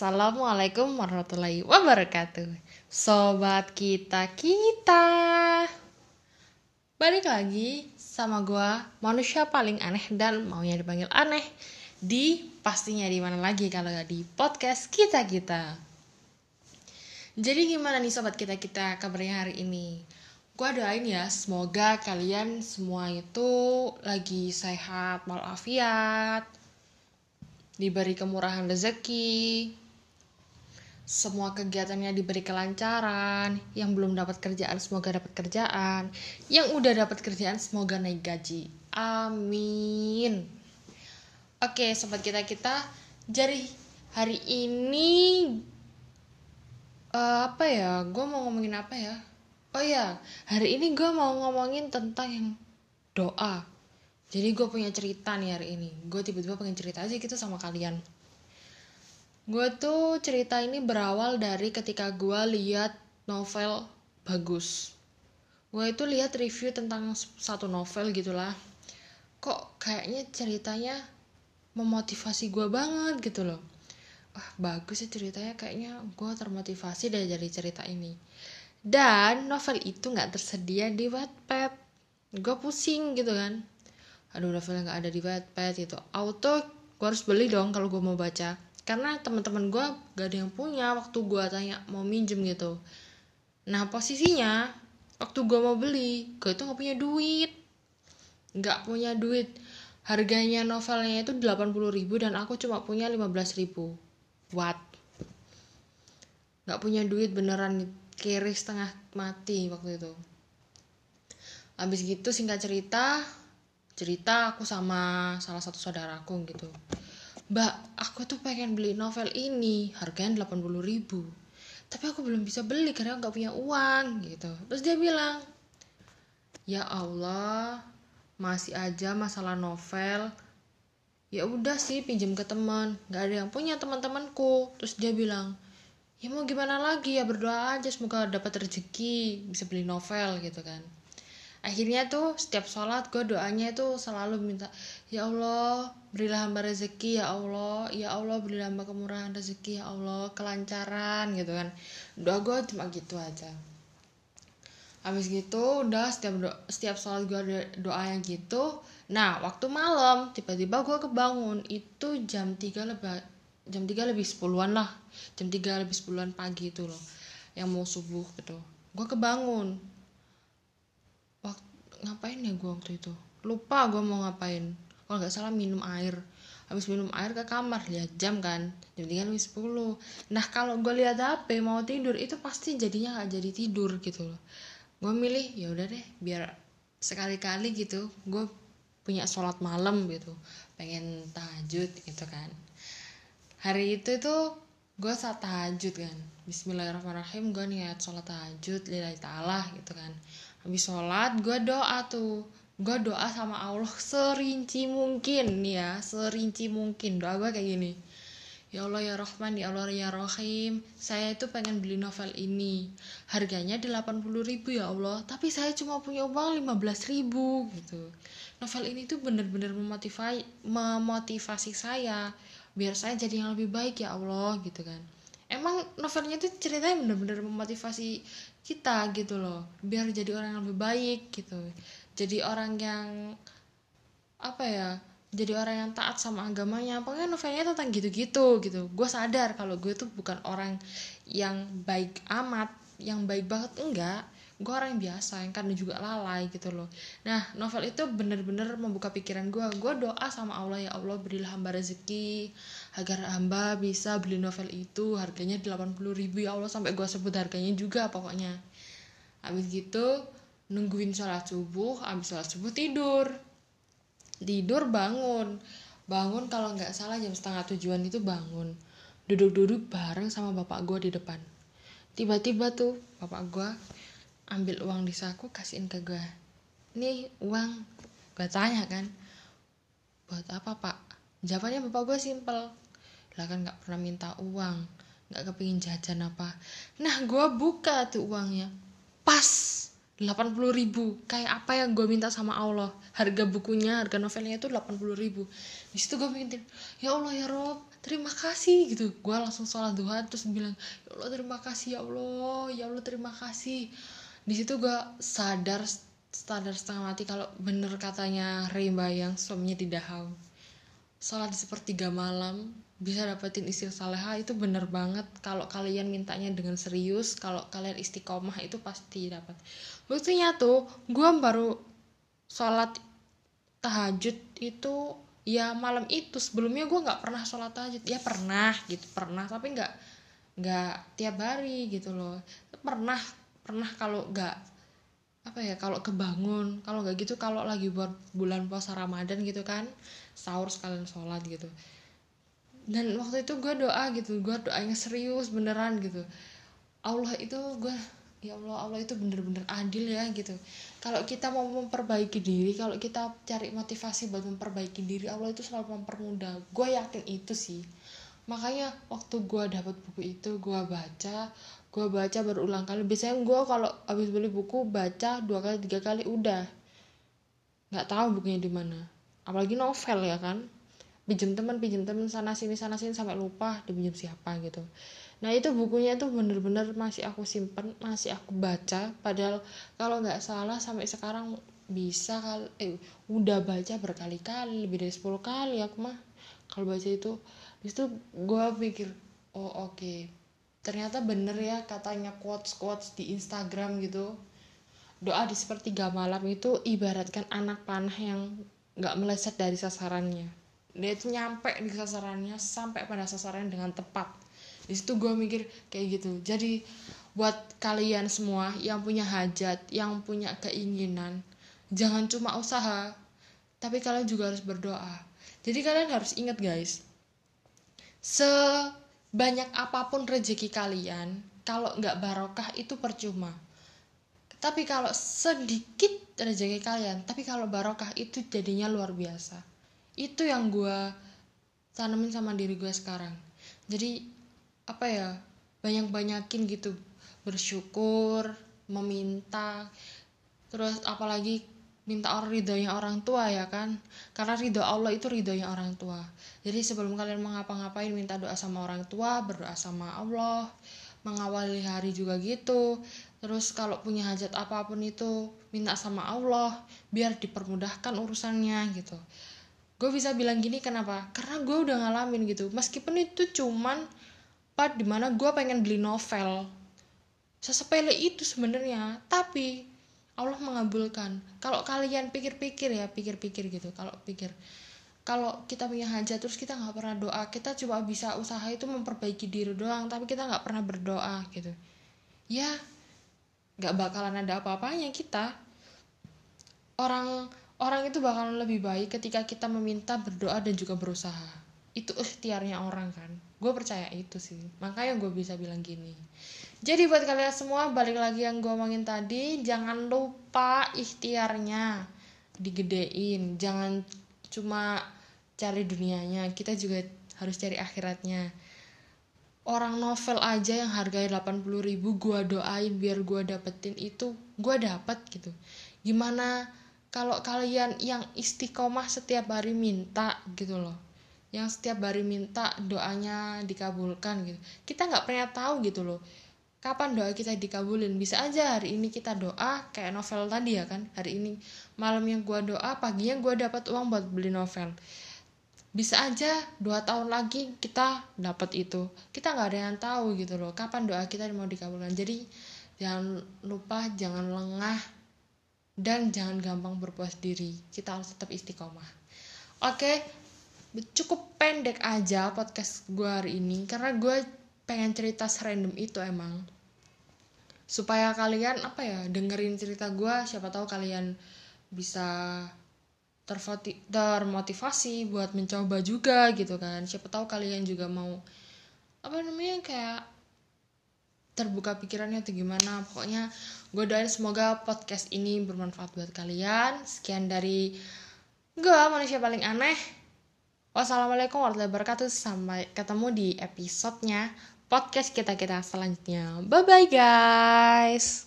Assalamualaikum warahmatullahi wabarakatuh. Sobat kita-kita Balik lagi sama gua manusia paling aneh dan maunya dipanggil aneh. Di pastinya di mana lagi kalau gak di podcast kita-kita Jadi gimana nih sobat kita-kita kabarnya hari ini? Gua doain ya semoga kalian semua itu lagi sehat walafiat diberi kemurahan rezeki, semua kegiatannya diberi kelancaran, yang belum dapat kerjaan semoga dapat kerjaan, yang udah dapat kerjaan semoga naik gaji. Amin. Oke, sobat kita-kita, jadi hari ini uh, apa ya? Gue mau ngomongin apa ya? Oh ya, hari ini gue mau ngomongin tentang yang doa jadi gue punya cerita nih hari ini gue tiba-tiba pengen cerita aja gitu sama kalian gue tuh cerita ini berawal dari ketika gue lihat novel bagus. Gue itu lihat review tentang satu novel gitulah. Kok kayaknya ceritanya memotivasi gue banget gitu loh. Wah bagus sih ceritanya kayaknya gue termotivasi dari dari cerita ini. Dan novel itu nggak tersedia di Wattpad. Gue pusing gitu kan. Aduh novelnya nggak ada di Wattpad gitu. Auto gue harus beli dong kalau gue mau baca karena teman-teman gue gak ada yang punya waktu gue tanya mau minjem? gitu. Nah posisinya waktu gue mau beli gue itu nggak punya duit. Nggak punya duit. Harganya novelnya itu 80 ribu dan aku cuma punya 15 ribu. What? Nggak punya duit beneran kiri setengah mati waktu itu. Habis gitu singkat cerita cerita aku sama salah satu saudaraku gitu mbak aku tuh pengen beli novel ini harganya 80 ribu. Tapi aku belum bisa beli karena nggak punya uang gitu. Terus dia bilang ya Allah masih aja masalah novel. Ya udah sih pinjam ke teman. Nggak ada yang punya teman-temanku. Terus dia bilang ya mau gimana lagi? Ya berdoa aja semoga dapat rezeki bisa beli novel gitu kan akhirnya tuh setiap sholat gue doanya tuh selalu minta ya Allah berilah hamba rezeki ya Allah ya Allah berilah hamba kemurahan rezeki ya Allah kelancaran gitu kan. Doa gue cuma gitu aja. Habis gitu udah setiap doa, setiap sholat gue doa yang gitu nah waktu malam tiba-tiba gue kebangun itu jam 3 lebih jam 3 lebih sepuluhan lah jam 3 lebih sepuluhan pagi itu loh yang mau subuh gitu. Gue kebangun ngapain ya gue waktu itu? Lupa gue mau ngapain. Kalau nggak salah minum air. Habis minum air ke kamar lihat jam kan. Jam tiga lebih sepuluh. Nah kalau gue lihat hp mau tidur itu pasti jadinya nggak jadi tidur gitu loh. Gue milih ya udah deh biar sekali-kali gitu gue punya sholat malam gitu. Pengen tahajud gitu kan. Hari itu tuh gue saat tahajud kan. Bismillahirrahmanirrahim gue niat sholat tahajud lillahi ta'ala gitu kan habis sholat gue doa tuh. Gue doa sama Allah serinci mungkin ya serinci mungkin. Doa gue kayak gini. Ya Allah ya Rahman ya Allah ya Rahim. Saya itu pengen beli novel ini. Harganya 80 ribu ya Allah. Tapi saya cuma punya uang 15 ribu gitu. Novel ini tuh bener-bener memotivasi, memotivasi saya. Biar saya jadi yang lebih baik ya Allah gitu kan Emang novelnya tuh ceritanya bener-bener memotivasi kita gitu loh. Biar jadi orang yang lebih baik gitu. Jadi orang yang apa ya jadi orang yang taat sama agamanya. Pokoknya novelnya tentang gitu-gitu gitu. Gue sadar kalau gue tuh bukan orang yang baik amat yang baik banget enggak gue orang yang biasa yang kadang juga lalai gitu loh. Nah novel itu bener-bener membuka pikiran gue gue doa sama Allah ya Allah berilah hamba rezeki agar hamba bisa beli novel itu. Harganya 80 ribu ya Allah sampai gue sebut harganya juga pokoknya. Habis gitu nungguin sholat subuh. Habis sholat subuh tidur. Tidur bangun. Bangun kalau nggak salah jam setengah tujuan itu bangun. Duduk-duduk bareng sama bapak gue di depan. Tiba-tiba tuh bapak gue ambil uang di saku kasihin ke gue nih uang. Gue tanya kan buat apa pak? Jawabannya bapak gue simpel. Lah kan nggak pernah minta uang. Nggak kepingin jajan apa. Nah gue buka tuh uangnya. Pas 80 ribu. Kayak apa yang gue minta sama Allah? Harga bukunya harga novelnya itu 80 ribu. Di situ gue mikir ya Allah ya Rob terima kasih. Gitu. Gue langsung sholat duha terus bilang ya Allah terima kasih ya Allah. Ya Allah terima kasih di situ gue sadar sadar setengah mati kalau bener katanya Rimba yang suaminya tidak haus sholat di sepertiga malam bisa dapetin istri saleha itu bener banget. Kalau kalian mintanya dengan serius kalau kalian istiqomah itu pasti dapat. Buktinya tuh gue baru sholat tahajud itu ya malam itu. Sebelumnya gue nggak pernah sholat tahajud. Ya pernah gitu pernah tapi nggak nggak tiap hari gitu loh. Pernah pernah kalau nggak apa ya kalau kebangun kalau nggak gitu kalau lagi buat bulan puasa Ramadan gitu kan sahur sekalian sholat gitu. Dan waktu itu gue doa gitu gue doanya serius beneran gitu. Allah itu gue ya Allah Allah itu bener-bener adil ya gitu. Kalau kita mau memperbaiki diri kalau kita cari motivasi buat memperbaiki diri Allah itu selalu mempermudah. Gue yakin itu sih. Makanya waktu gue dapat buku itu gue baca gue baca berulang kali. Biasanya gue kalau habis beli buku baca dua kali tiga kali udah. Nggak tahu bukunya di mana. Apalagi novel ya kan? Pinjam teman pinjam teman sana sini sana sini sampai lupa dipinjam siapa gitu. Nah itu bukunya tuh bener-bener masih aku simpen masih aku baca. Padahal kalau nggak salah sampai sekarang bisa kali eh udah baca berkali-kali lebih dari 10 kali aku mah. Kalau baca itu itu gue pikir oh oke. okay ternyata bener ya katanya quotes quotes di Instagram gitu. Doa di sepertiga malam itu ibaratkan anak panah yang nggak meleset dari sasarannya. Dia itu nyampe di sasarannya sampai pada sasaran dengan tepat. Di situ gue mikir kayak gitu. Jadi buat kalian semua yang punya hajat yang punya keinginan jangan cuma usaha tapi kalian juga harus berdoa. Jadi kalian harus ingat guys se banyak apa pun rezeki kalian kalau nggak barokah itu percuma. Tapi kalau sedikit rezeki kalian tapi kalau barokah itu jadinya luar biasa. Itu yang gue tanamin sama diri gue sekarang. Jadi apa ya banyak-banyakin gitu. Bersyukur meminta terus apalagi minta orang ridhonya orang tua ya kan? Karena ridho Allah itu ridhonya orang tua. Jadi sebelum kalian mengapa-ngapain minta doa sama orang tua berdoa sama Allah mengawali hari juga gitu. Terus kalau punya hajat apa pun itu minta sama Allah biar dipermudahkan urusannya gitu. Gue bisa bilang gini kenapa? Karena gue udah ngalamin gitu. Meskipun itu cuman part di mana gue pengen beli novel. Sesepele itu sebenarnya. Tapi Allah mengabulkan. Kalau kalian pikir-pikir ya pikir-pikir gitu. Kalau pikir kalau kita punya hajat terus kita nggak pernah doa kita cuma bisa usaha itu memperbaiki diri doang tapi kita nggak pernah berdoa gitu. Ya nggak bakalan ada apa-apanya kita. Orang orang itu bakalan lebih baik ketika kita meminta berdoa dan juga berusaha. Itu ikhtiarnya orang kan gue percaya itu sih. Makanya gue bisa bilang gini. Jadi buat kalian semua balik lagi yang gue omongin tadi jangan lupa ikhtiarnya digedein. Jangan cuma cari dunianya kita juga harus cari akhiratnya. Orang novel aja yang harganya 80 ribu gue doain biar gue dapetin itu gue dapet gitu. Gimana kalau kalian yang istiqomah setiap hari minta gitu loh yang setiap hari minta doanya dikabulkan gitu. Kita nggak pernah tahu gitu loh kapan doa kita dikabulin. Bisa aja hari ini kita doa kayak novel tadi ya kan. Hari ini malam yang gua doa paginya gua dapat uang buat beli novel. Bisa aja dua tahun lagi kita dapat itu. Kita nggak ada yang tahu gitu loh kapan doa kita mau dikabulkan. Jadi jangan lupa jangan lengah dan jangan gampang berpuas diri. Kita harus tetap istiqomah. Oke cukup pendek aja podcast gue hari ini karena gue pengen cerita serandom itu emang. Supaya kalian apa ya dengerin cerita gue siapa tahu kalian bisa termotivasi buat mencoba juga gitu kan. Siapa tahu kalian juga mau apa namanya kayak terbuka pikirannya atau gimana. Pokoknya gue doain semoga podcast ini bermanfaat buat kalian. Sekian dari gue manusia paling aneh wassalamualaikum warahmatullahi wabarakatuh sampai ketemu di episodenya podcast kita-kita selanjutnya. Bye-bye guys!